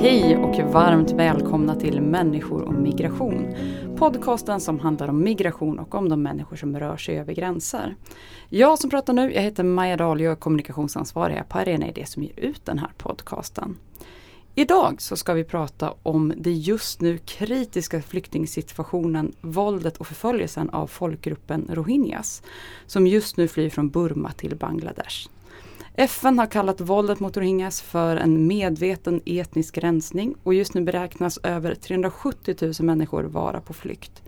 Hej och varmt välkomna till Människor och migration. Podcasten som handlar om migration och om de människor som rör sig över gränser. Jag som pratar nu, jag heter Maja Dahl, jag är kommunikationsansvarig på Arena Idé som ger ut den här podcasten. Idag så ska vi prata om det just nu kritiska flyktingsituationen, våldet och förföljelsen av folkgruppen rohingyas. Som just nu flyr från Burma till Bangladesh. FN har kallat våldet mot rohingyas för en medveten etnisk rensning och just nu beräknas över 370 000 människor vara på flykt.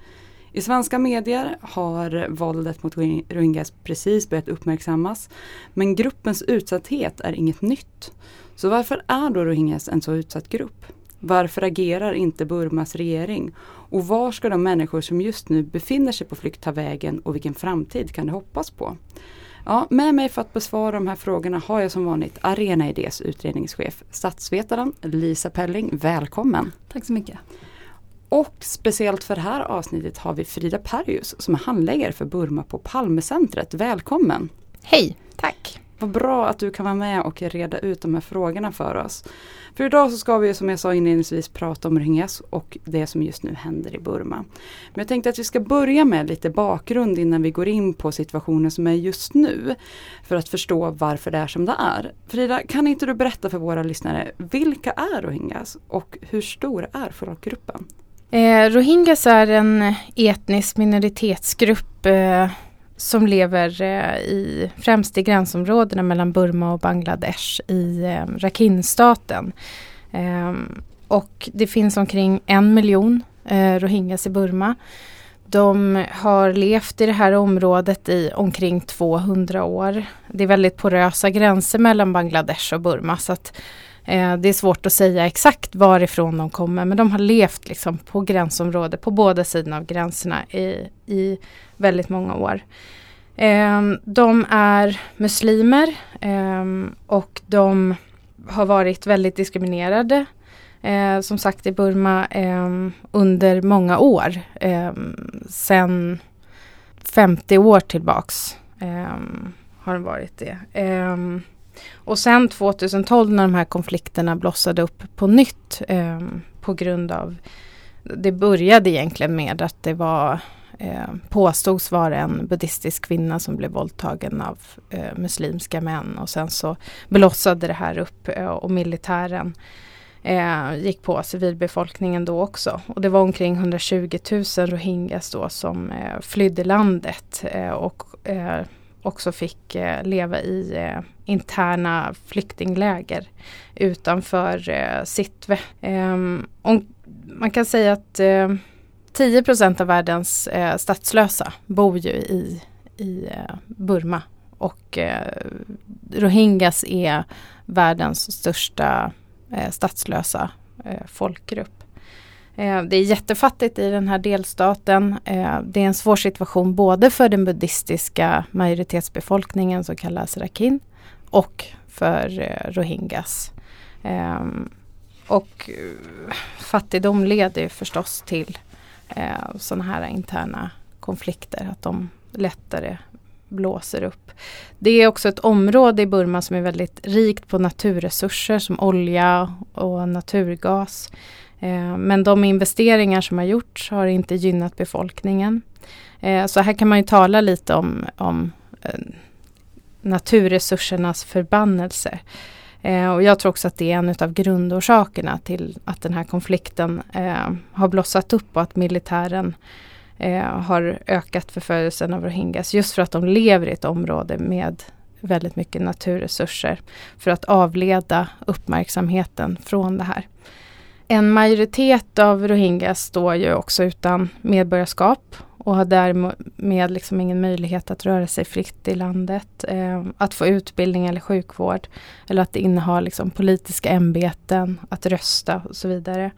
I svenska medier har våldet mot rohingyas precis börjat uppmärksammas. Men gruppens utsatthet är inget nytt. Så varför är då rohingyas en så utsatt grupp? Varför agerar inte Burmas regering? Och var ska de människor som just nu befinner sig på flykt ta vägen och vilken framtid kan de hoppas på? Ja, med mig för att besvara de här frågorna har jag som vanligt Arena Idés utredningschef, statsvetaren Lisa Pelling. Välkommen! Tack så mycket! Och speciellt för det här avsnittet har vi Frida Perjus som är handläggare för Burma på Palmecentret. Välkommen! Hej, tack! Vad bra att du kan vara med och reda ut de här frågorna för oss. För idag så ska vi som jag sa inledningsvis prata om rohingyas och det som just nu händer i Burma. Men jag tänkte att vi ska börja med lite bakgrund innan vi går in på situationen som är just nu. För att förstå varför det är som det är. Frida, kan inte du berätta för våra lyssnare, vilka är rohingyas och hur stor är folkgruppen? Eh, rohingyas är en etnisk minoritetsgrupp eh, som lever eh, i, främst i gränsområdena mellan Burma och Bangladesh i eh, Rakhine-staten. Ehm, och det finns omkring en miljon eh, rohingyas i Burma. De har levt i det här området i omkring 200 år. Det är väldigt porösa gränser mellan Bangladesh och Burma så att eh, det är svårt att säga exakt varifrån de kommer men de har levt liksom på gränsområdet på båda sidorna av gränserna i, i väldigt många år. Eh, de är muslimer eh, och de har varit väldigt diskriminerade eh, som sagt i Burma eh, under många år. Ehm, sen 50 år tillbaks eh, har de varit det och sen 2012 när de här konflikterna blossade upp på nytt ehm, på grund av det började egentligen med att det var eh, påstods vara en buddhistisk kvinna som blev våldtagen av eh, muslimska män och sen så blossade det här upp eh, och militären eh, gick på civilbefolkningen då också. Och det var omkring 120 000 rohingyas då som eh, flydde landet eh, och eh, också fick eh, leva i eh, interna flyktingläger utanför eh, ehm, man kan säga att eh, 10% av världens eh, statslösa bor ju i, i Burma. Och Rohingyas är världens största statslösa folkgrupp. Eh, det är jättefattigt i den här delstaten. Eh, det är en svår situation både för den buddhistiska majoritetsbefolkningen som kallas rakin och för eh, rohingyas. Ehm, och fattigdom leder förstås till sådana här interna konflikter, att de lättare blåser upp. Det är också ett område i Burma som är väldigt rikt på naturresurser som olja och naturgas. Eh, men de investeringar som har gjorts har inte gynnat befolkningen. Eh, så här kan man ju tala lite om, om eh, naturresursernas förbannelse. Eh, och jag tror också att det är en av grundorsakerna till att den här konflikten eh, har blossat upp och att militären eh, har ökat förföljelsen av rohingyas. Just för att de lever i ett område med väldigt mycket naturresurser. För att avleda uppmärksamheten från det här. En majoritet av rohingyas står ju också utan medborgarskap och har därmed liksom ingen möjlighet att röra sig fritt i landet. Eh, att få utbildning eller sjukvård. Eller att inneha liksom, politiska ämbeten, att rösta och så vidare.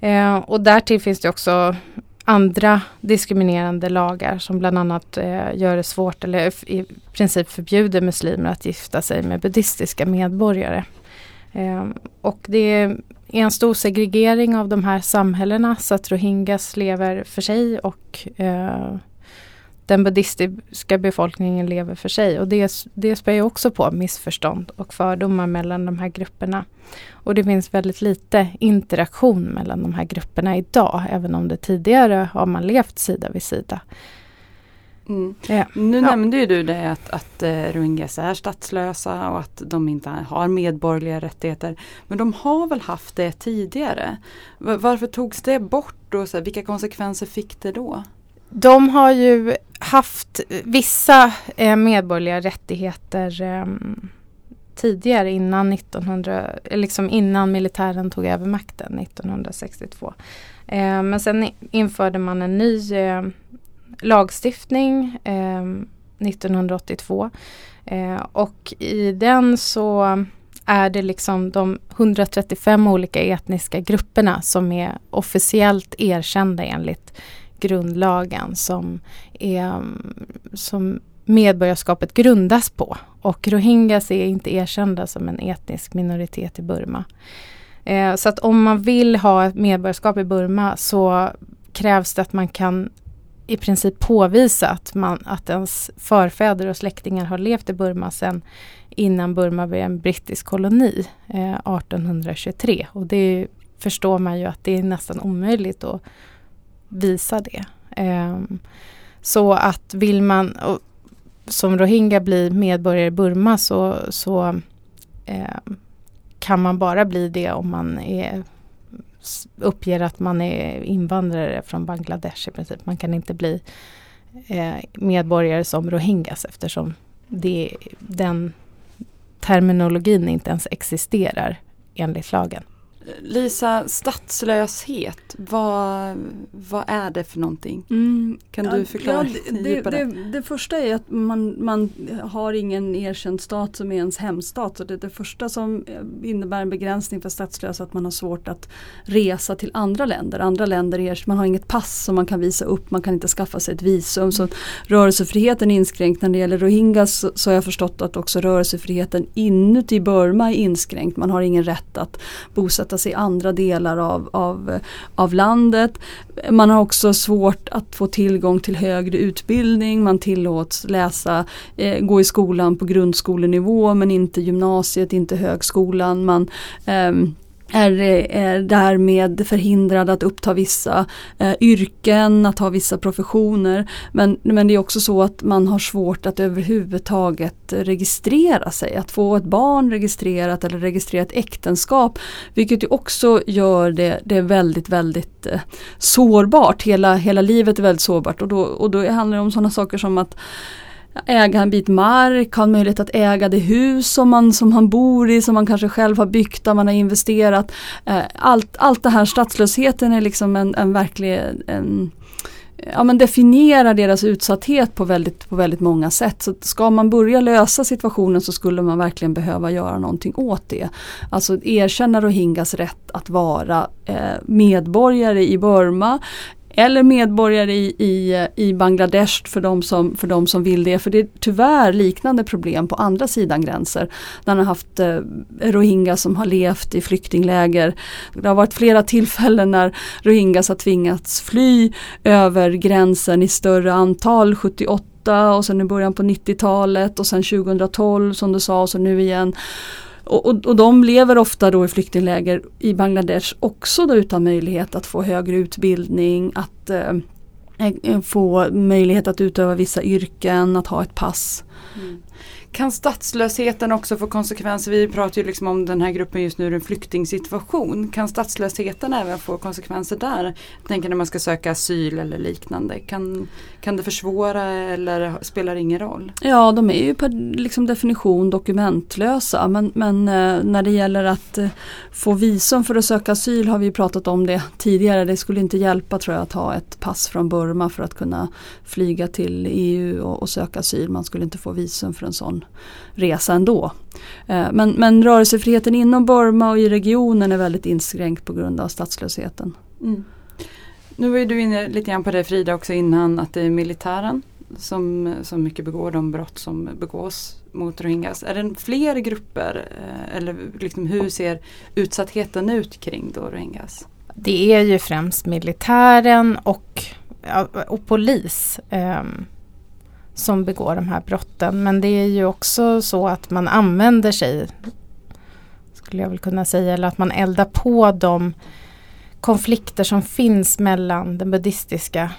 Eh, och därtill finns det också andra diskriminerande lagar som bland annat eh, gör det svårt eller i princip förbjuder muslimer att gifta sig med buddhistiska medborgare. Eh, och det är en stor segregering av de här samhällena så att rohingyas lever för sig och eh, den buddhistiska befolkningen lever för sig. Och det, det spär ju också på missförstånd och fördomar mellan de här grupperna. Och det finns väldigt lite interaktion mellan de här grupperna idag, även om det tidigare har man levt sida vid sida. Mm. Ja. Nu ja. nämnde ju du det att, att uh, rohingyas är statslösa och att de inte har medborgerliga rättigheter. Men de har väl haft det tidigare? Varför togs det bort och så här, vilka konsekvenser fick det då? De har ju haft vissa eh, medborgerliga rättigheter eh, tidigare innan 1900, liksom innan militären tog över makten 1962. Eh, men sen införde man en ny eh, lagstiftning ehm, 1982 eh, och i den så är det liksom de 135 olika etniska grupperna som är officiellt erkända enligt grundlagen som, är, som medborgarskapet grundas på. Och rohingyas är inte erkända som en etnisk minoritet i Burma. Eh, så att om man vill ha ett medborgarskap i Burma så krävs det att man kan i princip påvisa att, man, att ens förfäder och släktingar har levt i Burma sedan innan Burma blev en brittisk koloni eh, 1823. Och det förstår man ju att det är nästan omöjligt att visa det. Eh, så att vill man och, som rohingya bli medborgare i Burma så, så eh, kan man bara bli det om man är, uppger att man är invandrare från Bangladesh i princip. Man kan inte bli eh, medborgare som rohingyas eftersom det, den terminologin inte ens existerar enligt lagen. Lisa, statslöshet, vad, vad är det för någonting? Mm, kan du förklara ja, det, det, det, det, första är att man, man har ingen erkänd stat som är ens hemstat. Så det, det första som innebär en begränsning för statslösa att man har svårt att resa till andra länder. Andra länder är, man har inget pass som man kan visa upp, man kan inte skaffa sig ett visum. Så rörelsefriheten är inskränkt. När det gäller rohingyas så, så har jag förstått att också rörelsefriheten inuti Burma är inskränkt. Man har ingen rätt att bosätta sig i andra delar av, av, av landet. Man har också svårt att få tillgång till högre utbildning. Man tillåts läsa, eh, gå i skolan på grundskolenivå men inte gymnasiet, inte högskolan. Man eh, är, eh, är därmed förhindrad att uppta vissa eh, yrken, att ha vissa professioner. Men, men det är också så att man har svårt att överhuvudtaget registrera sig, att få ett barn registrerat eller registrera ett äktenskap. Vilket ju också gör det, det väldigt, väldigt eh, sårbart. Hela, hela livet är väldigt sårbart och då, och då handlar det om sådana saker som att äga en bit mark, ha en möjlighet att äga det hus som man, som man bor i, som man kanske själv har byggt, där man har investerat. Eh, allt, allt det här, statslösheten är liksom en, en verklig en, ja, men definierar deras utsatthet på väldigt, på väldigt många sätt. Så ska man börja lösa situationen så skulle man verkligen behöva göra någonting åt det. Alltså erkänna rohingyas rätt att vara eh, medborgare i Burma, eller medborgare i, i, i Bangladesh för de, som, för de som vill det. För det är tyvärr liknande problem på andra sidan gränser. Där man har haft eh, rohingya som har levt i flyktingläger. Det har varit flera tillfällen när rohingyas har tvingats fly över gränsen i större antal, 78 och sen i början på 90-talet och sen 2012 som du sa och så nu igen. Och, och, och, de lever ofta då i flyktingläger i Bangladesh också då utan möjlighet att få högre utbildning, att eh, få möjlighet att utöva vissa yrken, att ha ett pass. Mm. Kan statslösheten också få konsekvenser? Vi pratar ju liksom om den här gruppen just nu, en flyktingsituation. Kan statslösheten även få konsekvenser där? Jag tänker när man ska söka asyl eller liknande. Kan, kan det försvåra eller spelar det ingen roll? Ja, de är ju per liksom definition dokumentlösa. Men, men eh, när det gäller att eh, få visum för att söka asyl har vi pratat om det tidigare. Det skulle inte hjälpa tror jag att ha ett pass från Burma för att kunna flyga till EU och, och söka asyl. Man skulle inte få visum för en sån resa ändå. Eh, men, men rörelsefriheten inom Burma och i regionen är väldigt inskränkt på grund av statslösheten. Mm. Nu var ju du inne lite grann på det Frida också innan att det är militären som, som mycket begår de brott som begås mot rohingyas. Är det fler grupper eh, eller liksom hur ser utsattheten ut kring då rohingyas? Det är ju främst militären och, Eh, och polis eh, som begår de här brotten. Men det är ju också så att man använder sig, skulle jag väl kunna säga, eller att man eldar på de konflikter som finns mellan den buddhistiska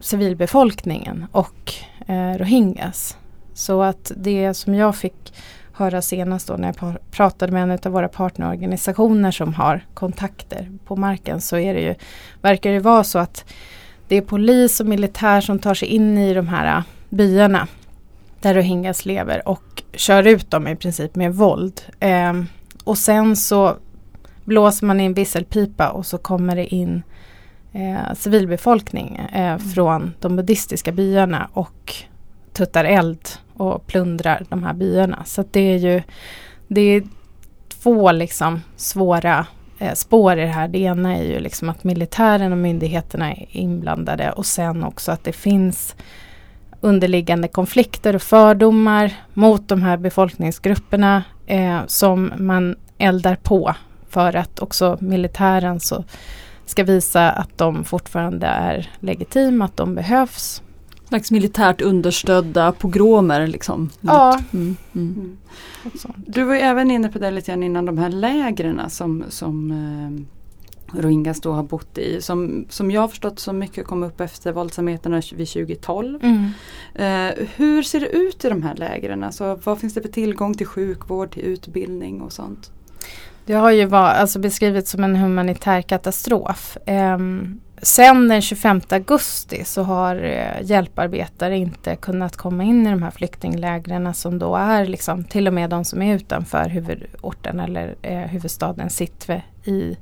civilbefolkningen och eh, rohingyas. Så att det som jag fick höra senast då när jag pratade med en av våra partnerorganisationer som har kontakter på marken så är det ju, verkar det vara så att det är polis och militär som tar sig in i de här byarna där rohingyas lever och kör ut dem i princip med våld. Eh, och sen så blåser man i en visselpipa och så kommer det in eh, civilbefolkning eh, mm. från de buddhistiska byarna och tuttar eld och plundrar de här byarna. Så det är ju det är två liksom svåra Eh, spår i det här. Det ena är ju liksom att militären och myndigheterna är inblandade och sen också att det finns underliggande konflikter och fördomar mot de här befolkningsgrupperna eh, som man eldar på för att också militären så ska visa att de fortfarande är legitima, att de behövs. Slags militärt understödda pogromer liksom. Ja. Mm, mm. Mm. Du var ju även inne på det lite grann innan de här lägren som, som eh, Rohingyas då har bott i. Som, som jag har förstått så mycket kom upp efter våldsamheterna vid 2012. Mm. Eh, hur ser det ut i de här lägren? Alltså, vad finns det för tillgång till sjukvård, till utbildning och sånt? Det har ju var, alltså beskrivits som en humanitär katastrof. Eh, sen den 25 augusti så har eh, hjälparbetare inte kunnat komma in i de här flyktinglägren som då är liksom till och med de som är utanför huvudorten eller eh, huvudstaden Sitwe i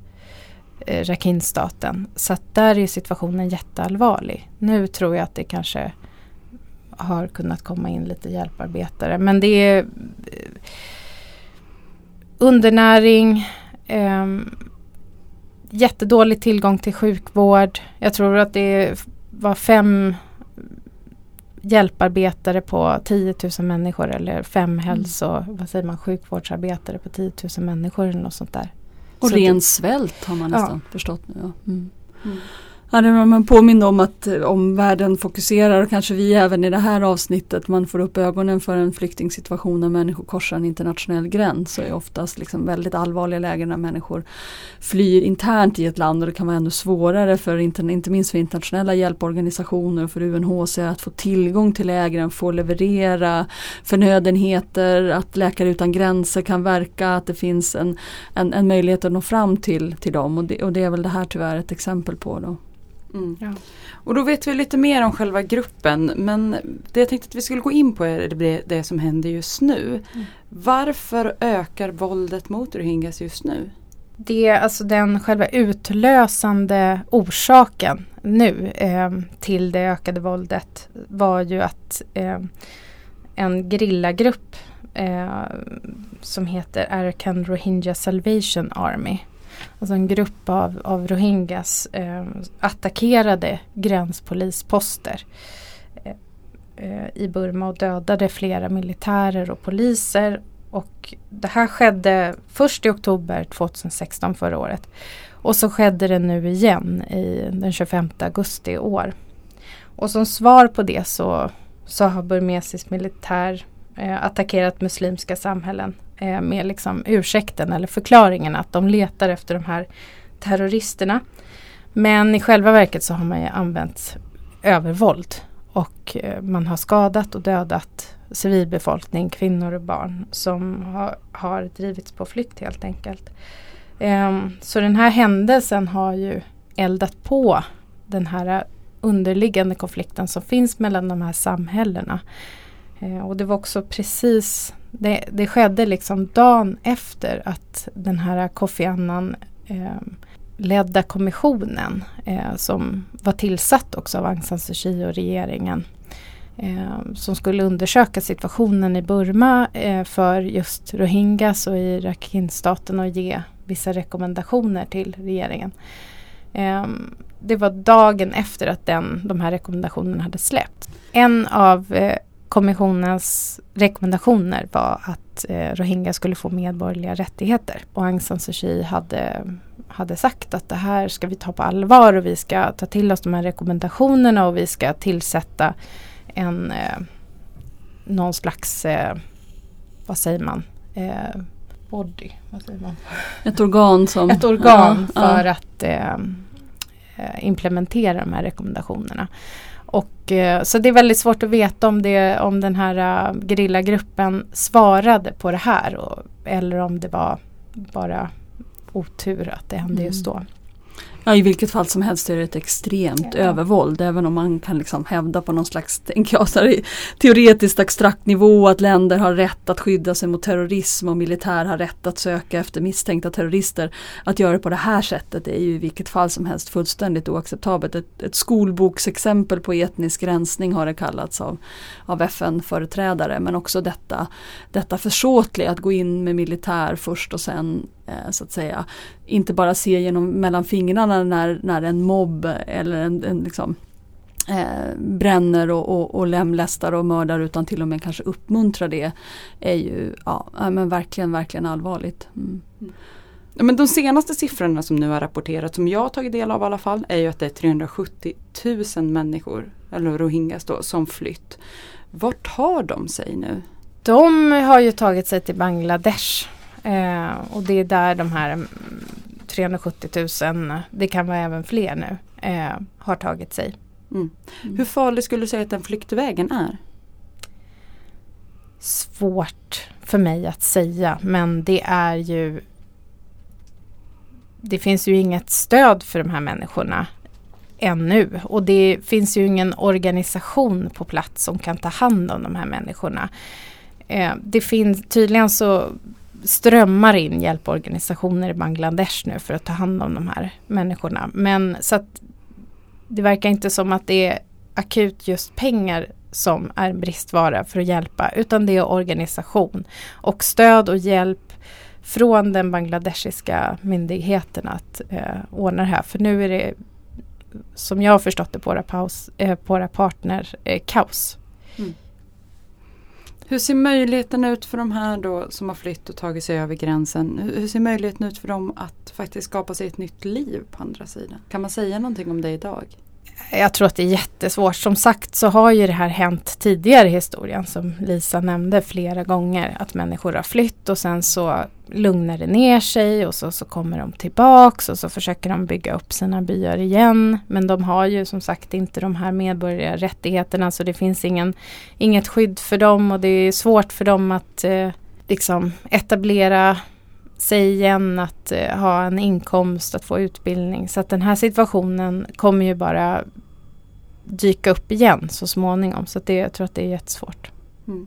eh, Rakhine-staten. Så att där är situationen jätteallvarlig. Nu tror jag att det kanske har kunnat komma in lite hjälparbetare men det är eh, undernäring, eh, jättedålig tillgång till sjukvård. Jag tror att det var fem hjälparbetare på 10 000 människor eller fem mm. hälso, vad säger man, sjukvårdsarbetare på 10 000 människor eller något sånt där. Och Så ren det, svält har man nästan ja. förstått nu. Ja. Mm. Mm. Ja, det man påminner om att eh, om världen fokuserar och kanske vi även i det här avsnittet man får upp ögonen för en flyktingsituation när människor korsar en internationell gräns så är oftast liksom väldigt allvarliga lägen när människor flyr internt i ett land och det kan vara ännu svårare för inte minst för internationella hjälporganisationer och för UNHCR att få tillgång till lägren, få leverera förnödenheter, att Läkare utan gränser kan verka, att det finns en, en, en möjlighet att nå fram till, till dem och det, och det är väl det här tyvärr ett exempel på. Då. Mm. Ja. Och då vet vi lite mer om själva gruppen men det jag tänkte att vi skulle gå in på är det, det som händer just nu. Mm. Varför ökar våldet mot rohingyas just nu? Det är alltså den själva utlösande orsaken nu eh, till det ökade våldet var ju att eh, en grillagrupp eh, som heter Arakan Rohingya Salvation Army alltså en grupp av, av rohingyas eh, attackerade gränspolisposter eh, eh, i Burma och dödade flera militärer och poliser. Och det här skedde först i oktober 2016 förra året. Och så skedde det nu igen i den 25 augusti i år. Och som svar på det så, så har burmesisk militär eh, attackerat muslimska samhällen eh, med liksom ursäkten eller förklaringen att de letar efter de här terroristerna. Men i själva verket så har man ju använt övervåld och eh, man har skadat och dödat civilbefolkning, kvinnor och barn som har, har drivits på flykt helt enkelt. Um, så den här händelsen har ju eldat på den här underliggande konflikten som finns mellan de här samhällena. Uh, och det var också precis det, det skedde liksom dagen efter att den här Kofi Annan eh, ledda kommissionen eh, som var tillsatt också av Aung San Suu Kyi och regeringen eh, som skulle undersöka situationen i Burma eh, för just rohingyas och i Rakhine-staten och ge vissa rekommendationer till regeringen. Eh, det var dagen efter att den, de här rekommendationerna hade släppt. En av eh, kommissionens rekommendationer var att eh, rohingya skulle få medborgerliga rättigheter. Och Aung San Suu Kyi hade, hade sagt att det här ska vi ta på allvar och vi ska ta till oss de här rekommendationerna och vi ska tillsätta en eh, någon slags, eh, vad säger man, eh, body, vad säger man? Ett organ som... Ett organ Ja, för ja. att eh, eh, implementera de här rekommendationerna. Och, eh, så det är väldigt svårt att veta om, det, om den här uh, gerillagruppen svarade på det här och, eller om det var bara otur att det hände Mm. just då. Ja, I vilket fall som helst är det ett extremt Ja. övervåld. Även om man kan liksom hävda på någon slags jag, här, teoretiskt abstrakt nivå att länder har rätt att skydda sig mot terrorism och militär har rätt att söka efter misstänkta terrorister. Att göra det på det här sättet är ju i vilket fall som helst fullständigt oacceptabelt. Ett, ett skolboksexempel på etnisk rensning har det kallats av, av FN-företrädare. Men också detta, detta försåtliga att gå in med militär först och sen så att säga inte bara se genom mellan fingrarna när, när en mobb eller en, en liksom eh, bränner och, och, och lemlästar och mördar utan till och med kanske uppmuntrar det är ju ja, men verkligen, verkligen allvarligt. Mm. Men de senaste siffrorna som nu har rapporterats, som jag har tagit del av i alla fall, är ju att det är 370 000 människor, eller rohingyas då, som flytt. Vart tar de sig nu? De har ju tagit sig till Bangladesh eh, och det är där de här mm, 370 000, det kan vara även fler nu, eh, har tagit sig. Mm. Hur farlig skulle du säga att den flyktvägen är? Svårt för mig att säga men det är ju Det finns ju inget stöd för de här människorna ännu och det finns ju ingen organisation på plats som kan ta hand om de här människorna. Eh, det finns tydligen så strömmar in hjälporganisationer i Bangladesh nu för att ta hand om de här människorna. Men så att det verkar inte som att det är akut just pengar som är bristvara för att hjälpa utan det är organisation och stöd och hjälp från den bangladeshiska myndigheten att eh, ordna det här. För nu är det som jag har förstått det på våra, paus, eh, på våra partner eh, kaos. Mm. Hur ser möjligheten ut för de här då som har flytt och tagit sig över gränsen? Hur, hur ser möjligheten ut för dem att faktiskt skapa sig ett nytt liv på andra sidan? Kan man säga någonting om det idag? Jag tror att det är jättesvårt. Som sagt så har ju det här hänt tidigare i historien som Lisa nämnde flera gånger. Att människor har flytt och sen så lugnar det ner sig och så, så kommer de tillbaks och så försöker de bygga upp sina byar igen. Men de har ju som sagt inte de här medborgarrättigheterna så det finns ingen, inget skydd för dem och det är svårt för dem att eh, liksom etablera sig igen, att eh, ha en inkomst, att få utbildning. Så att den här situationen kommer ju bara dyka upp igen så småningom. Så att det, jag tror att det är jättesvårt. Mm.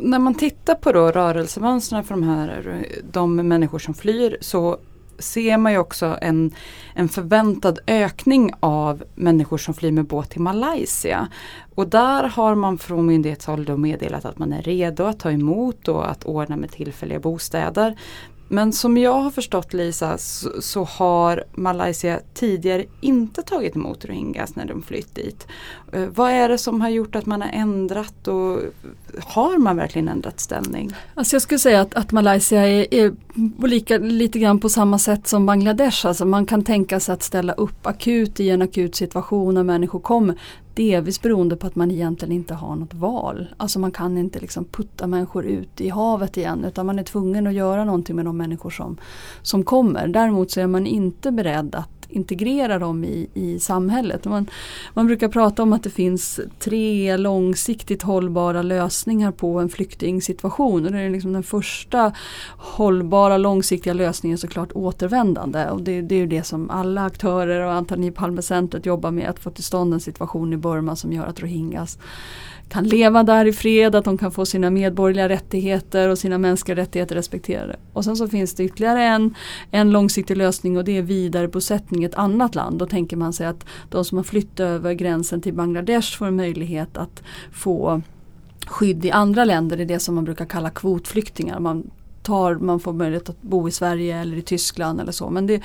när man tittar på då rörelsemönstren för de här de människor som flyr så ser man ju också en, en förväntad ökning av människor som flyr med båt till Malaysia. Och där har man från myndighetshåll då meddelat att man är redo att ta emot och att ordna med tillfälliga bostäder. Men som jag har förstått Lisa så, så har Malaysia tidigare inte tagit emot rohingyas när de flytt dit. Eh, vad är det som har gjort att man har ändrat och har man verkligen ändrat ställning? Alltså jag skulle säga att, att Malaysia är, är lika, lite grann på samma sätt som Bangladesh. Alltså man kan tänka sig att ställa upp akut i en akut situation när människor kommer. Delvis beroende på att man egentligen inte har något val. Alltså man kan inte liksom putta människor ut i havet igen utan man är tvungen att göra någonting med de människor som, som kommer. Däremot så är man inte beredd att integrera dem i, i samhället. Man, man brukar prata om att det finns tre långsiktigt hållbara lösningar på en flyktingsituation. Och det är liksom den första hållbara långsiktiga lösningen såklart återvändande. Och det, det är ju det som alla aktörer och Antoni Palmecentret jobbar med. Att få till stånd en situation i Burma som gör att rohingyas kan leva där i fred, att de kan få sina medborgerliga rättigheter och sina mänskliga rättigheter respekterade. Och sen så finns det ytterligare en, en långsiktig lösning och det är vidarebosättning i ett annat land. Då tänker man sig att de som har flytt över gränsen till Bangladesh får en möjlighet att få skydd i andra länder. Det är det som man brukar kalla kvotflyktingar. Man tar, man får möjlighet att bo i Sverige eller i Tyskland eller så. Men det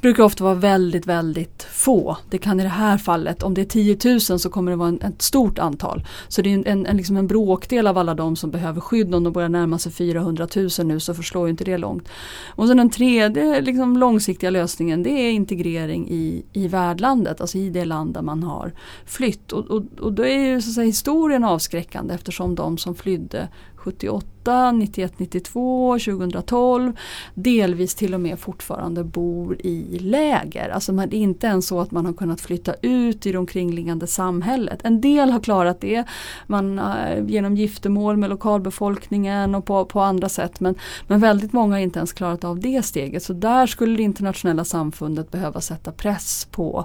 brukar ofta vara väldigt, väldigt få. Det kan i det här fallet, om det är 10 000 så kommer det vara en, ett stort antal. Så det är en, en, liksom en bråkdel av alla de som behöver skydd. Om de börjar närma sig 400 000 nu så förslår inte det långt. Och sen den tredje liksom, långsiktiga lösningen det är integrering i, i värdlandet, alltså i det land där man har flytt. Och, och, och då är ju så att säga, historien avskräckande eftersom de som flydde 78, 91, 92, 2012 delvis till och med fortfarande bor i läger. Alltså det är inte ens så att man har kunnat flytta ut i det omkringliggande samhället. En del har klarat det man, eh, genom giftermål med lokalbefolkningen och på, på andra sätt men, men väldigt många har inte ens klarat av det steget. Så där skulle det internationella samfundet behöva sätta press på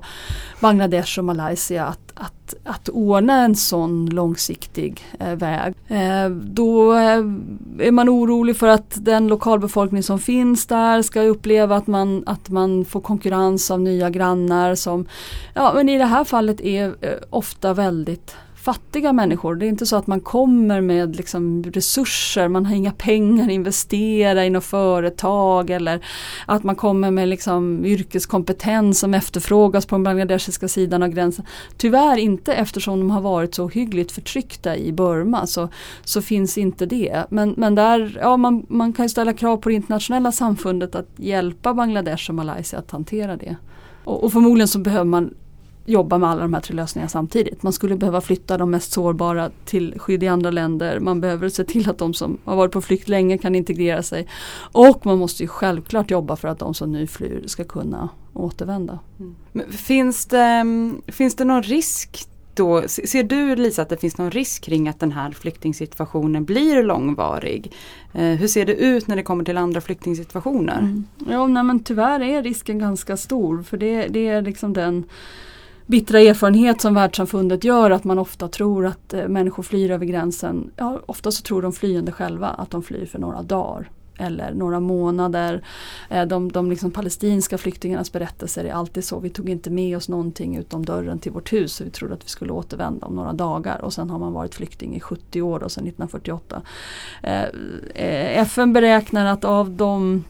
Bangladesh och Malaysia att, att, att ordna en sån långsiktig eh, väg. Eh, då då är man orolig för att den lokalbefolkning som finns där ska uppleva att man, att man får konkurrens av nya grannar som, ja men i det här fallet är eh, ofta väldigt fattiga människor. Det är inte så att man kommer med liksom resurser, man har inga pengar att investera i något företag eller att man kommer med liksom yrkeskompetens som efterfrågas på den bangladeshiska sidan av gränsen. Tyvärr inte eftersom de har varit så hyggligt förtryckta i Burma så, så finns inte det. Men, men där, ja, man, man kan ställa krav på det internationella samfundet att hjälpa Bangladesh och Malaysia att hantera det. Och, och förmodligen så behöver man jobba med alla de här tre lösningarna samtidigt. Man skulle behöva flytta de mest sårbara till skydd i andra länder. Man behöver se till att de som har varit på flykt länge kan integrera sig. Och man måste ju självklart jobba för att de som nu flyr ska kunna återvända. Mm. finns, det, finns det någon risk då, ser du Lisa att det finns någon risk kring att den här flyktingsituationen blir långvarig? Eh, hur ser det ut när det kommer till andra flyktingsituationer? Mm. Ja, nej, men tyvärr är risken ganska stor för det, det är liksom den bittra erfarenhet som världssamfundet gör att man ofta tror att eh, människor flyr över gränsen. Ja, ofta så tror de flyende själva att de flyr för några dagar eller några månader. Eh, de, de liksom palestinska flyktingarnas berättelser är alltid så. Vi tog inte med oss någonting utom dörren till vårt hus. Vi trodde att vi skulle återvända om några dagar och sen har man varit flykting i 70 år och sedan 1948. Eh, eh FN beräknar att av de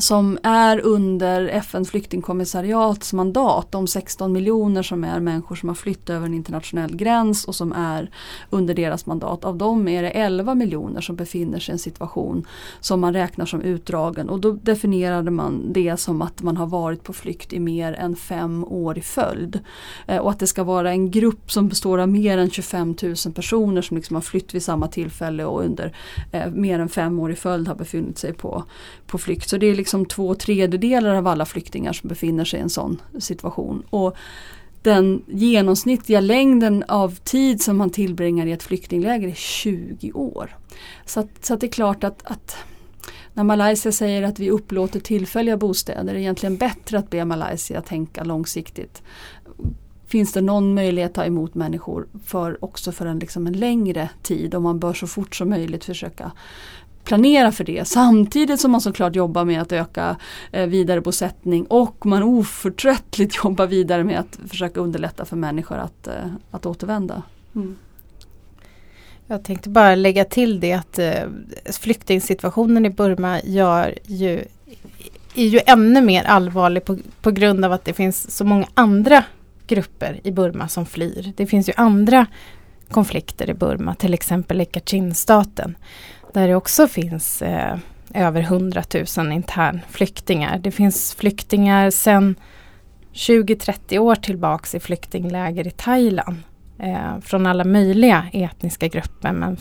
som är under FN flyktingkommissariats mandat, de 16 miljoner som är människor som har flytt över en internationell gräns och som är under deras mandat. Av dem är det 11 miljoner som befinner sig i en situation som man räknar som utdragen och då definierade man det som att man har varit på flykt i mer än fem år i följd. Eh, och att det ska vara en grupp som består av mer än 25 000 personer som liksom har flytt vid samma tillfälle och under eh, mer än fem år i följd har befunnit sig på, på flykt. Så det är liksom Liksom två tredjedelar av alla flyktingar som befinner sig i en sån situation. Och den genomsnittliga längden av tid som man tillbringar i ett flyktingläger är 20 år. Så, att, så att det är klart att, att när Malaysia säger att vi upplåter tillfälliga bostäder är det egentligen bättre att be Malaysia tänka långsiktigt. Finns det någon möjlighet att ta emot människor för, också för en, liksom en längre tid och man bör så fort som möjligt försöka planera för det samtidigt som man såklart jobbar med att öka eh, vidarebosättning och man oförtröttligt jobbar vidare med att försöka underlätta för människor att, eh, att återvända. Mm. Jag tänkte bara lägga till det att eh, flyktingsituationen i Burma gör ju, är ju ännu mer allvarlig på, på grund av att det finns så många andra grupper i Burma som flyr. Det finns ju andra konflikter i Burma, till exempel i Kachinstaten där det också finns eh, över 100 000 internflyktingar. Det finns flyktingar sedan 20-30 år tillbaks i flyktingläger i Thailand. Eh, från alla möjliga etniska grupper men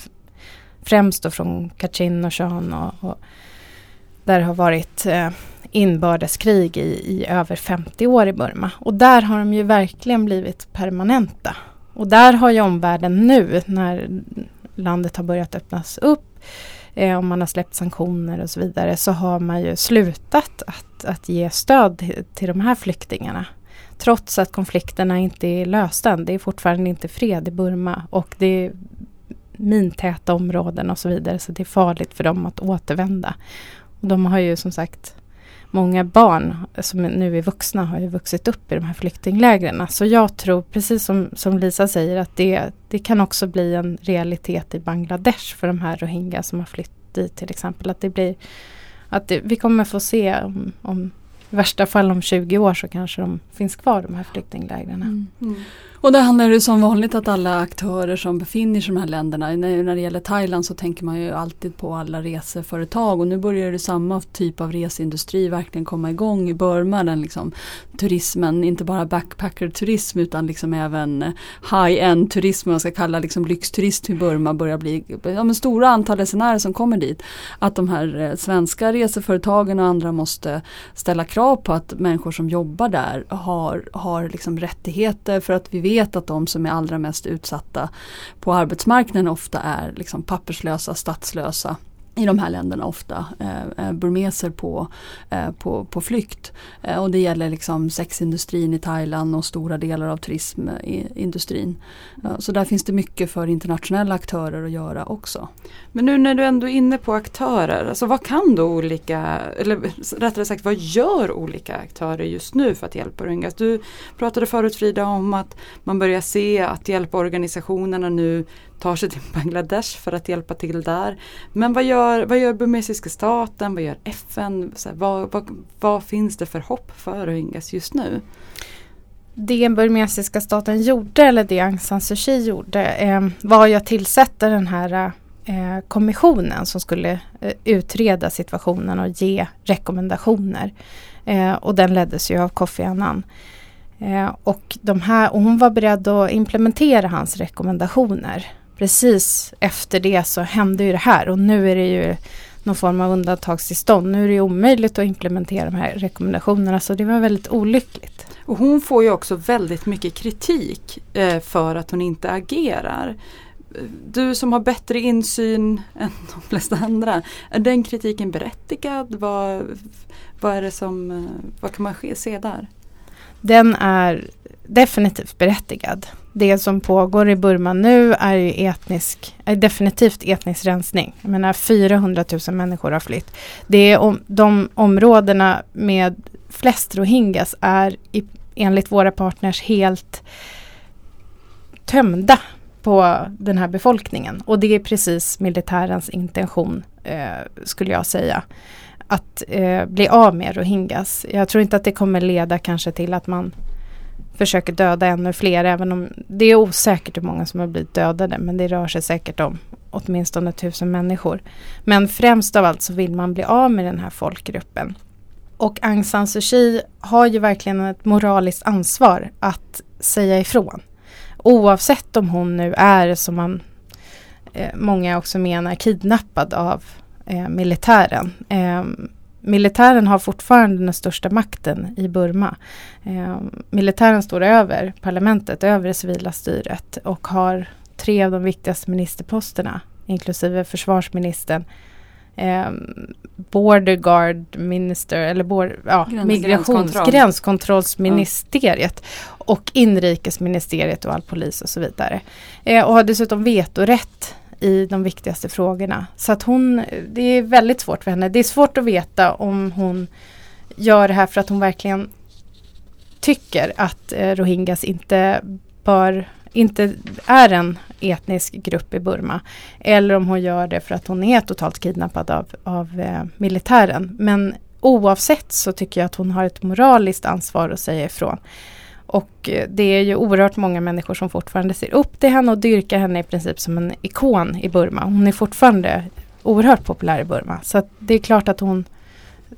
främst då från Kachin och Shan och, och där det har varit eh, inbördeskrig i, i över 50 år i Burma. Och där har de ju verkligen blivit permanenta. Och där har ju omvärlden nu när landet har börjat öppnas upp eh, om man har släppt sanktioner och så vidare, så har man ju slutat att, att ge stöd till, till de här flyktingarna. Trots att konflikterna inte är lösta. Det är fortfarande inte fred i Burma och det är mintäta områden och så vidare. Så det är farligt för dem att återvända. Och de har ju som sagt många barn som nu är vuxna har ju vuxit upp i de här flyktinglägren. Så jag tror, precis som, som Lisa säger, att det, det kan också bli en realitet i Bangladesh för de här rohingya som har flytt dit till exempel. Att det blir att det, vi kommer få se om, om i värsta fall om 20 år så kanske de finns kvar de här flyktinglägren. Mm. Mm. Och där handlar det som vanligt att alla aktörer som befinner sig i de här länderna, när, när det gäller Thailand så tänker man ju alltid på alla reseföretag och nu börjar det samma typ av reseindustri verkligen komma igång i Burma. Den liksom, turismen, inte bara backpacker-turism utan liksom även high-end turism, man ska kalla liksom lyxturism i Burma börjar bli ja, men stora antal resenärer som kommer dit. Att de här eh, svenska reseföretagen och andra måste ställa krav på att människor som jobbar där har, har liksom rättigheter för att vi vet att de som är allra mest utsatta på arbetsmarknaden ofta är liksom papperslösa, statslösa i de här länderna ofta, eh, eh, burmeser på, eh, på, på flykt. Eh, och det gäller liksom sexindustrin i Thailand och stora delar av turismindustrin. Eh, så där finns det mycket för internationella aktörer att göra också. Men nu när du ändå är inne på aktörer, alltså vad kan då olika, eller rättare sagt vad gör olika aktörer just nu för att hjälpa Rohingyas? Du pratade förut Frida om att man börjar se att hjälporganisationerna nu tar sig till Bangladesh för att hjälpa till där. Men vad gör, vad gör burmesiska staten, vad gör FN? Här, vad, vad, vad, finns det för hopp för Rohingyas just nu? Det burmesiska staten gjorde, eller det Aung San Suu Kyi gjorde, eh, var ju att tillsätta den här eh, kommissionen som skulle eh, utreda situationen och ge rekommendationer. Eh, och den leddes ju av Kofi Annan. Eh, och, de här, och hon var beredd att implementera hans rekommendationer precis efter det så hände ju det här och nu är det ju någon form av undantagstillstånd. Nu är det omöjligt att implementera de här rekommendationerna så det var väldigt olyckligt. Och hon får ju också väldigt mycket kritik eh, för att hon inte agerar. Du som har bättre insyn än de flesta andra, är den kritiken berättigad? Vad, vad, är det som, eh, vad kan man se där? Den är definitivt berättigad det som pågår i Burma nu är ju etnisk, är definitivt etnisk rensning. Jag menar 400 000 människor har flytt. Det är om, de områdena med flest rohingyas är i, enligt våra partners helt tömda på den här befolkningen. Och det är precis militärens intention, eh, skulle jag säga. Att eh, bli av med rohingyas. Jag tror inte att det kommer leda kanske till att man försöker döda ännu fler. Även om det är osäkert hur många som har blivit dödade. Men det rör sig säkert om åtminstone tusen människor. Men främst av allt så vill man bli av med den här folkgruppen. Och Aung San Suu Kyi har ju verkligen ett moraliskt ansvar att säga ifrån. Oavsett om hon nu är, som man, eh, många också menar, kidnappad av eh, militären. Eh, militären har fortfarande den största makten i Burma. Eh, militären står över parlamentet, över det civila styret och har tre av de viktigaste ministerposterna, inklusive försvarsministern. Eh, border guard minister eller board, ja, Gräns, migrations, gränskontrollsministeriet och inrikesministeriet och all polis och så vidare. Eh, och har dessutom vetorätt i de viktigaste frågorna. Så att hon, det är väldigt svårt för henne. Det är svårt att veta om hon gör det här för att hon verkligen tycker att eh, rohingyas inte bör inte är en etnisk grupp i Burma. Eller om hon gör det för att hon är totalt kidnappad av, av eh, militären. Men oavsett så tycker jag att hon har ett moraliskt ansvar att säga ifrån. Och eh, det är ju oerhört många människor som fortfarande ser upp till henne och dyrkar henne i princip som en ikon i Burma. Hon är fortfarande oerhört populär i Burma. Så det är klart att hon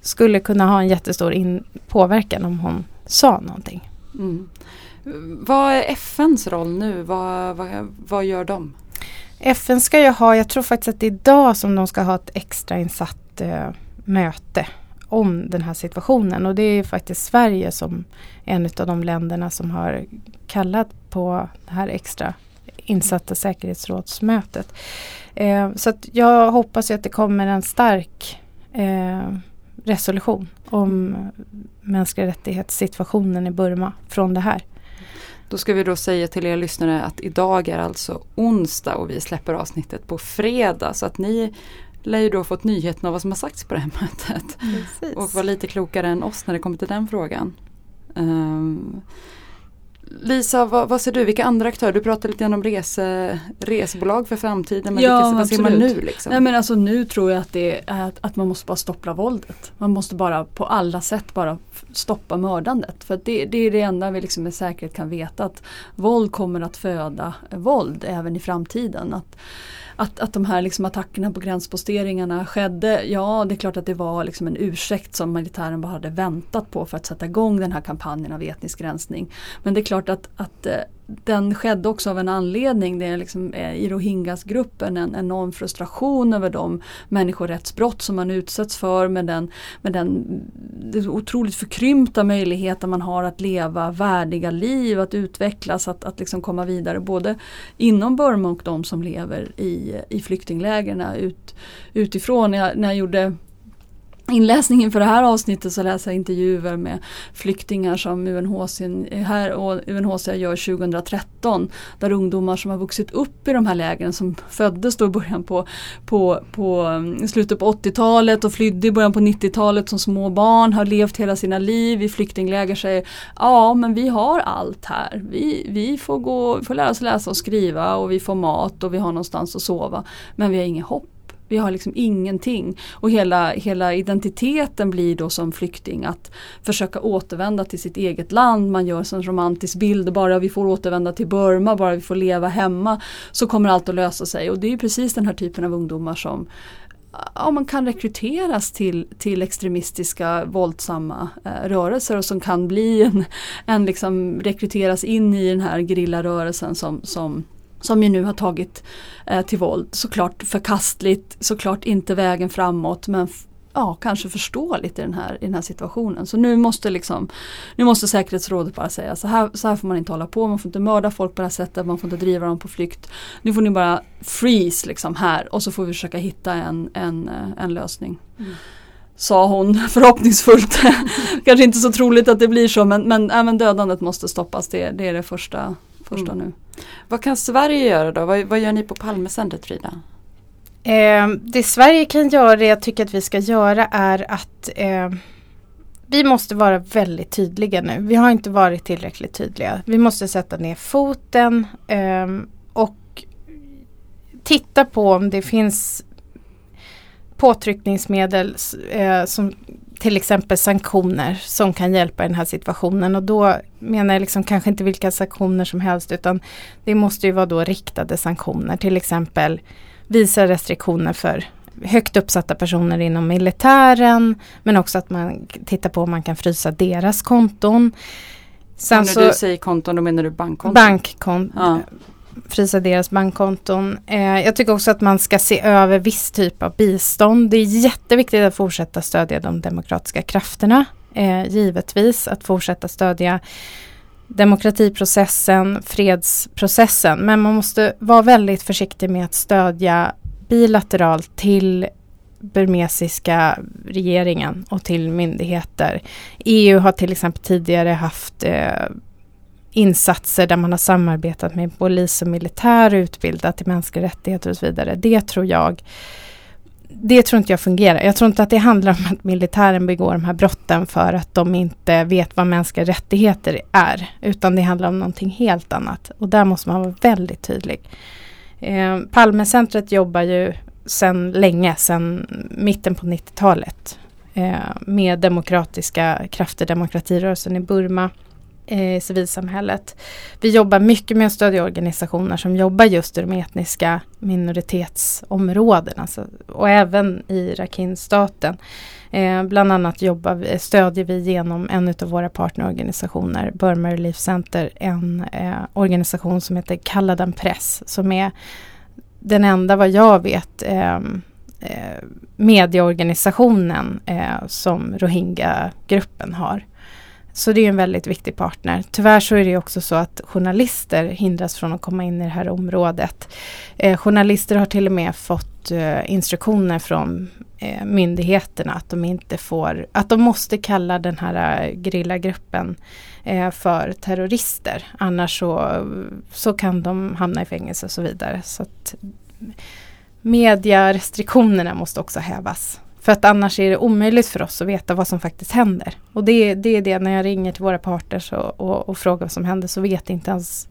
skulle kunna ha en jättestor in påverkan om hon sa någonting. Mm. Vad är FNs roll nu? Vad, vad, vad gör de? FN ska ju ha, jag tror faktiskt att det är idag som de ska ha ett extrainsatt eh, möte om den här situationen. Och det är faktiskt Sverige som en av de länderna som har kallat på det här extra insatta säkerhetsrådsmötet. Eh, så att jag hoppas att det kommer en stark eh, resolution om mänskliga rättighetssituationen i Burma från det här. Då ska vi då säga till er lyssnare att idag är alltså onsdag och vi släpper avsnittet på fredag. Så att ni lär ju då fått nyheten av vad som har sagts på det här mötet. Mm. Och var lite klokare än oss när det kommer till den frågan. Um, Lisa, vad, vad, ser du, vilka andra aktörer? Du pratade lite grann om rese, resebolag för framtiden. Men ja, vilka, ser man nu? Liksom? Nej, men alltså, nu tror jag att, det är att, att man måste bara stoppa våldet. Man måste bara på alla sätt bara stoppa mördandet. För det, det, är det enda vi liksom med säkerhet kan veta. Att våld kommer att föda våld även i framtiden. Att, att, att de här liksom attackerna på gränsposteringarna skedde, ja det är klart att det var liksom en ursäkt som militären bara hade väntat på för att sätta igång den här kampanjen av etnisk rensning. Men det är klart att, att eh, den skedde också av en anledning. Det är liksom eh, i Rohingyas-gruppen en enorm frustration över de människorättsbrott som man utsätts för med den, med den det otroligt förkrympta möjligheten man har att leva värdiga liv, att utvecklas, att, att liksom komma vidare både inom Burma och de som lever i, i flyktinglägren ut, utifrån. Jag, när jag gjorde Inläsningen för det här avsnittet så läser jag intervjuer med flyktingar som UNHCR, här och UNHCR gör 2013. Där ungdomar som har vuxit upp i de här lägren som föddes då i början på, på, på mm, slutet på 80-talet och flydde i början på 90-talet som små barn, har levt hela sina liv i flyktingläger säger ja men vi har allt här. Vi, vi får, gå, får lära oss läsa och skriva och vi får mat och vi har någonstans att sova. Men vi har inget hopp. Vi har liksom ingenting. Och hela, hela identiteten blir då som flykting att försöka återvända till sitt eget land. Man gör en romantisk bild, bara vi får återvända till Burma, bara vi får leva hemma så kommer allt att lösa sig. Och det är precis den här typen av ungdomar som ja, man kan rekryteras till, till extremistiska våldsamma eh, rörelser och som kan bli en, en liksom rekryteras in i den här gerillarörelsen som, som som ju nu har tagit eh, till våld. Såklart förkastligt, såklart inte vägen framåt men ja, kanske förståeligt i den, här, i den här situationen. Så nu måste, liksom, nu måste säkerhetsrådet bara säga så här, så här får man inte hålla på, man får inte mörda folk på det här sättet, man får inte driva dem på flykt. Nu får ni bara freeze liksom här och så får vi försöka hitta en, en, eh, en lösning. Mm. Sa hon förhoppningsfullt. Kanske inte så troligt att det blir så men, men även dödandet måste stoppas. Det, det är det första, första mm. nu. Vad kan Sverige göra då? Vad, vad gör ni på Palmecentret Frida? Eh, det Sverige kan göra, det jag tycker att vi ska göra är att eh, vi måste vara väldigt tydliga nu. Vi har inte varit tillräckligt tydliga. Vi måste sätta ner foten eh, och titta på om det finns påtryckningsmedel eh, som till exempel sanktioner som kan hjälpa i den här situationen och då menar jag liksom kanske inte vilka sanktioner som helst utan det måste ju vara då riktade sanktioner till exempel visa restriktioner för högt uppsatta personer inom militären men också att man tittar på om man kan frysa deras konton. Sen när så, du säger konton då menar du bankkonton? Bankkonton. Ja frysa deras bankkonton. Eh, jag tycker också att man ska se över viss typ av bistånd. Det är jätteviktigt att fortsätta stödja de demokratiska krafterna. Eh, givetvis att fortsätta stödja demokratiprocessen, fredsprocessen. Men man måste vara väldigt försiktig med att stödja bilateralt till burmesiska regeringen och till myndigheter. EU har till exempel tidigare haft eh, insatser där man har samarbetat med polis och militär, utbildat i mänskliga rättigheter och så vidare. Det tror jag det tror inte jag fungerar. Jag tror inte att det handlar om att militären begår de här brotten för att de inte vet vad mänskliga rättigheter är. Utan det handlar om någonting helt annat. Och där måste man vara väldigt tydlig. Eh, Palmecentret jobbar ju sedan länge, sedan mitten på 90-talet. Eh, med demokratiska krafter, demokratirörelsen i Burma eh, civilsamhället. Vi jobbar mycket med att stödja organisationer som jobbar just i de etniska minoritetsområdena alltså, och även i Rakhine-staten. Eh, bland annat jobbar stödjer vi genom en av våra partnerorganisationer, Burma Relief Center, en eh, organisation som heter Kalladan Press som är den enda vad jag vet ehm, eh, medieorganisationen eh, som Rohingya-gruppen har. Så det är en väldigt viktig partner. Tyvärr så är det också så att journalister hindras från att komma in i det här området. Eh, journalister har till och med fått eh, instruktioner från eh, myndigheterna att de inte får, att de måste kalla den här eh, grillagruppen eh, för terrorister. Annars så, så kan de hamna i fängelse och så vidare. Så att, Mediarestriktionerna måste också hävas. För att annars är det omöjligt för oss att veta vad som faktiskt händer. Och det, det är det när jag ringer till våra partners och, och, och frågar vad som händer så vet inte ens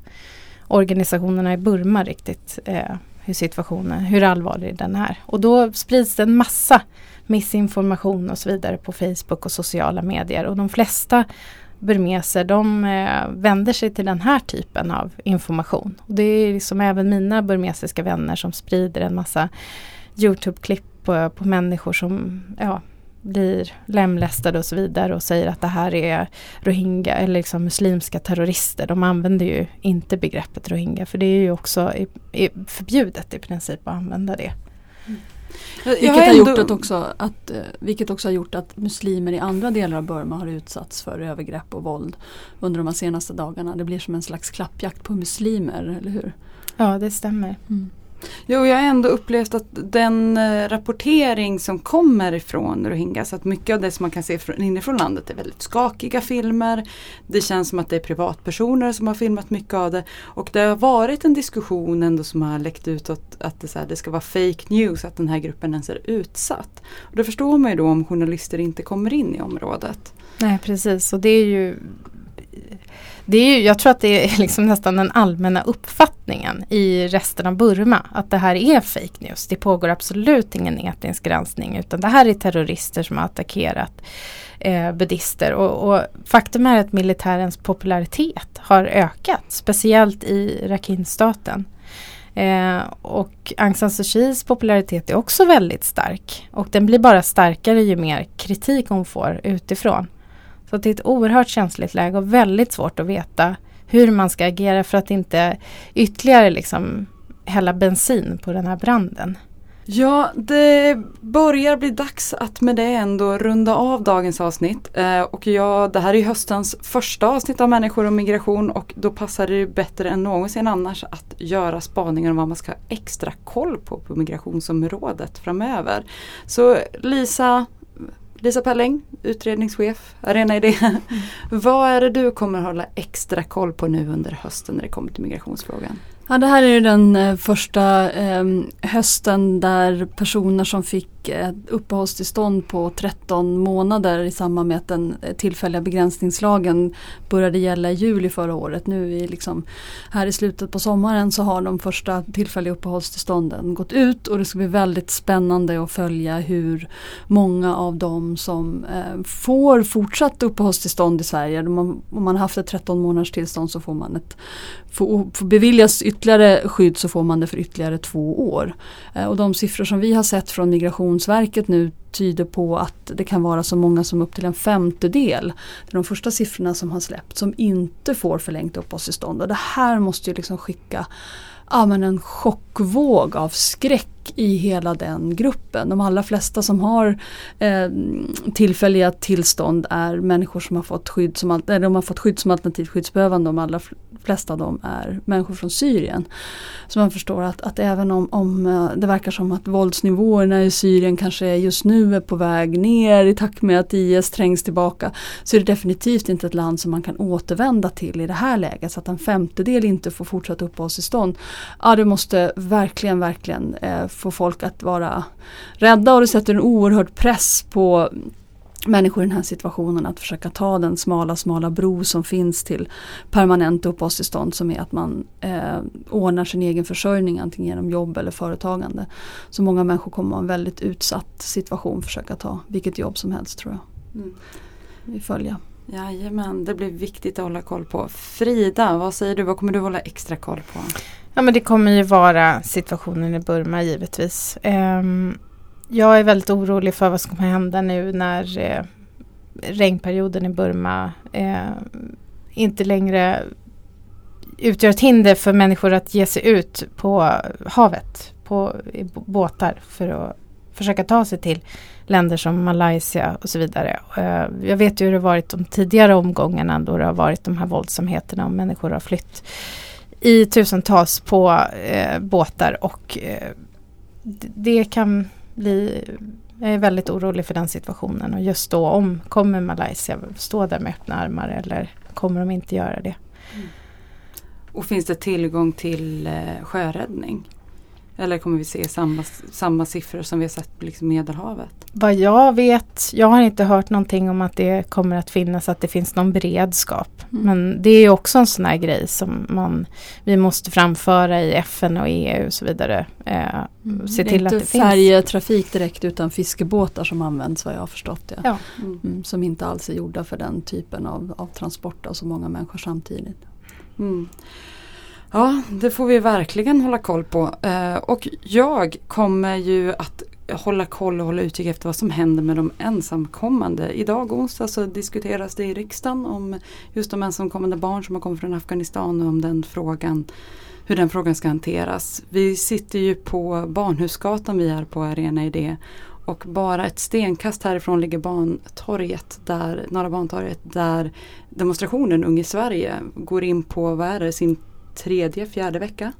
organisationerna i Burma riktigt eh, hur situationen, hur allvarlig den är. Och då sprids det en massa missinformation och så vidare på Facebook och sociala medier. Och de flesta burmeser de eh, vänder sig till den här typen av information. Och det är liksom även mina burmesiska vänner som sprider en massa Youtube-klipp på, på människor som ja, blir lemlästade och så vidare och säger att det här är rohingya eller liksom muslimska terrorister. De använder ju inte begreppet rohingya för det är ju också i, i förbjudet i princip att använda det. Mm. Vilket, har ändå... gjort att också att, eh, vilket också har gjort att muslimer i andra delar av Burma har utsatts för övergrepp och våld under de senaste dagarna. Det blir som en slags klappjakt på muslimer, eller hur? Ja, det stämmer. Mm. Jo, jag har ändå upplevt att den eh, rapportering som kommer ifrån Rohingyas, att mycket av det som man kan se från, inifrån landet är väldigt skakiga filmer. Det känns som att det är privatpersoner som har filmat mycket av det. Och det har varit en diskussion ändå som har läckt ut att, att det, så här, det ska vara fake news, att den här gruppen ens är utsatt. Och då förstår man ju då om journalister inte kommer in i området. Nej precis och det är ju det är ju, jag tror att det är liksom nästan den allmänna uppfattningen i resten av Burma att det här är fake news. Det pågår absolut ingen etnisk granskning utan det här är terrorister som har attackerat eh, buddister. Och, och, faktum är att militärens popularitet har ökat, speciellt i Rakhine-staten. Eh, och Aung San Suu Kyis popularitet är också väldigt stark. Och den blir bara starkare ju mer kritik hon får utifrån. Så det är ett oerhört känsligt läge och väldigt svårt att veta hur man ska agera för att inte ytterligare liksom hälla bensin på den här branden. Ja, det börjar bli dags att med det ändå runda av dagens avsnitt. Eh, och ja, det här är höstens första avsnitt av Människor och migration och då passar det bättre än någonsin annars att göra spaningar om vad man ska ha extra koll på på migrationsområdet framöver. Så Lisa, Lisa Pelling, utredningschef, Arena Idé. Mm. Vad är det du kommer hålla extra koll på nu under hösten när det kommer till migrationsfrågan? Ja, det här är den eh, första eh, hösten där personer som fick eh, uppehållstillstånd på 13 månader i samband med att den eh, tillfälliga begränsningslagen började gälla i juli förra året. Nu i liksom, här i slutet på sommaren så har de första tillfälliga uppehållstillstånden gått ut och det ska bli väldigt spännande att följa hur många av dem som eh, får fortsatt uppehållstillstånd i Sverige. Om man, har haft ett 13 månaders tillstånd så får man ett, får, får beviljas ytterligare skydd så får man det för ytterligare två år. Eh, och de siffror som vi har sett från Migrationsverket nu tyder på att det kan vara så många som upp till en femtedel. Det är de första siffrorna som har släppt som inte får förlängt uppehållstillstånd. Och det här måste ju liksom skicka ja, men en chockvåg av skräck i hela den gruppen. De allra flesta som har eh, tillfälliga tillstånd är människor som har fått skydd som, eller de har fått skydd som alternativt skyddsbehövande. De allra flesta av dem är människor från Syrien. Så man förstår att, att även om, om eh, det verkar som att våldsnivåerna i Syrien kanske just nu är på väg ner i takt med att IS trängs tillbaka så är det definitivt inte ett land som man kan återvända till i det här läget. Så att en femtedel inte får fortsatt uppehållstillstånd. Ja det måste verkligen, verkligen eh, få folk att vara rädda och det sätter en oerhörd press på människor i den här situationen att försöka ta den smala, smala bro som finns till permanent uppehållstillstånd som är att man eh, ordnar sin egen försörjning antingen genom jobb eller företagande. Så många människor kommer ha en väldigt utsatt situation försöka ta vilket jobb som helst tror jag. Mm. Vi följer. Jajamän, det blir viktigt att hålla koll på. Frida, vad säger du? Vad kommer du hålla extra koll på? Ja men det kommer ju vara situationen i Burma givetvis. Um, jag är väldigt orolig för vad som kommer hända nu när eh, regnperioden i Burma eh, inte längre utgör ett hinder för människor att ge sig ut på havet på i båtar för att försöka ta sig till länder som Malaysia och så vidare. Eh, jag vet ju hur det varit de tidigare omgångarna då det har varit de här våldsamheterna och människor har flytt i tusentals på eh, båtar och eh, det kan bli jag är väldigt orolig för den situationen och just då om kommer Malaysia stå där med öppna armar eller kommer de inte göra det. Mm. Och finns det tillgång till eh, sjöräddning? Eller kommer vi se samma, samma siffror som vi har sett på liksom Medelhavet? Vad jag vet, jag har inte hört någonting om att det kommer att finnas, att det finns någon beredskap. Mm. Men det är också en sån här grej som man, vi måste framföra i FN och EU och så vidare. Eh, se till att inte det finns. färjetrafik direkt utan fiskebåtar som används vad jag har förstått det. Ja. Mm, som inte alls är gjorda för den typen av, av transport av så många människor samtidigt. Ja, det får vi verkligen hålla koll på. Eh, och jag kommer ju att hålla koll och hålla utkik efter vad som händer med de ensamkommande. Idag onsdag så diskuteras det i riksdagen om just de ensamkommande barn som har kommit från Afghanistan och om den frågan hur den frågan ska hanteras. Vi sitter ju på Barnhusgatan vi är på Arena Idé och bara ett stenkast härifrån ligger Bantorget, där, Norra Bantorget där demonstrationen Ung i Sverige går in på, vad är det, sin tredje, fjärde vecka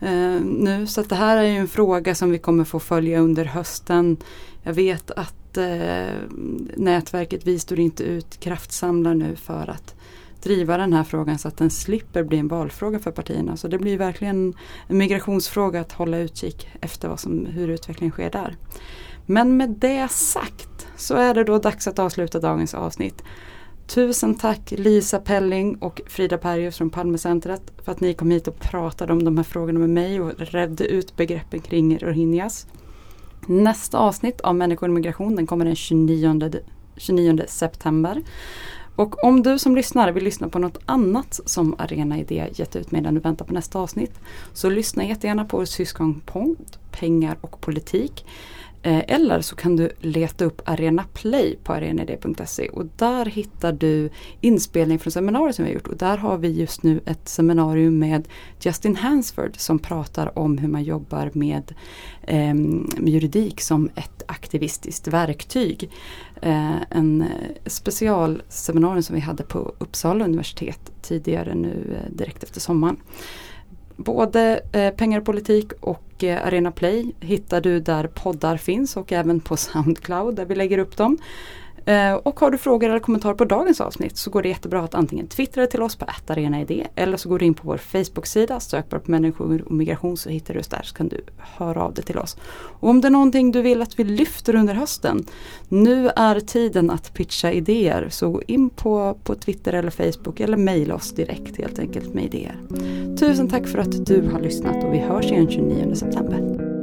eh, nu. Så att det här är ju en fråga som vi kommer få följa under hösten. Jag vet att eh, nätverket Vi står inte ut kraftsamlar nu för att driva den här frågan så att den slipper bli en valfråga för partierna. Så det blir verkligen en migrationsfråga att hålla utkik efter vad som, hur utvecklingen sker där. Men med det sagt så är det då dags att avsluta dagens avsnitt. Tusen tack Lisa Pelling och Frida Perjus från Palmecentret för att ni kom hit och pratade om de här frågorna med mig och redde ut begreppen kring rohingyas. Nästa avsnitt av Människor och migration den kommer den 29, 29 september. Och om du som lyssnar vill lyssna på något annat som Arena Idé gett ut medan du väntar på nästa avsnitt så lyssna jättegärna på vår syskonpodd Pengar och politik. Eh, eller så kan du leta upp Arena Play på arenaid.se och där hittar du inspelning från seminarier som vi har gjort. Och där har vi just nu ett seminarium med Justin Hansford som pratar om hur man jobbar med, eh, med juridik som ett aktivistiskt verktyg. Eh, en specialseminarium som vi hade på Uppsala universitet tidigare nu eh, direkt efter sommaren. Både eh, Pengar och politik och eh, Arena Play hittar du där poddar finns och även på Soundcloud där vi lägger upp dem. Eh, och har du frågor eller kommentarer på dagens avsnitt så går det jättebra att antingen twittra till oss på arenaid eller så går du in på vår Facebook-sida, sök bara på människor och migration så hittar du oss där så kan du höra av dig till oss. Och om det är någonting du vill att vi lyfter under hösten, nu är tiden att pitcha idéer så gå in på, på Twitter eller Facebook eller mejla oss direkt helt enkelt med idéer. Tusen tack för att du har lyssnat och vi hörs igen 29 september.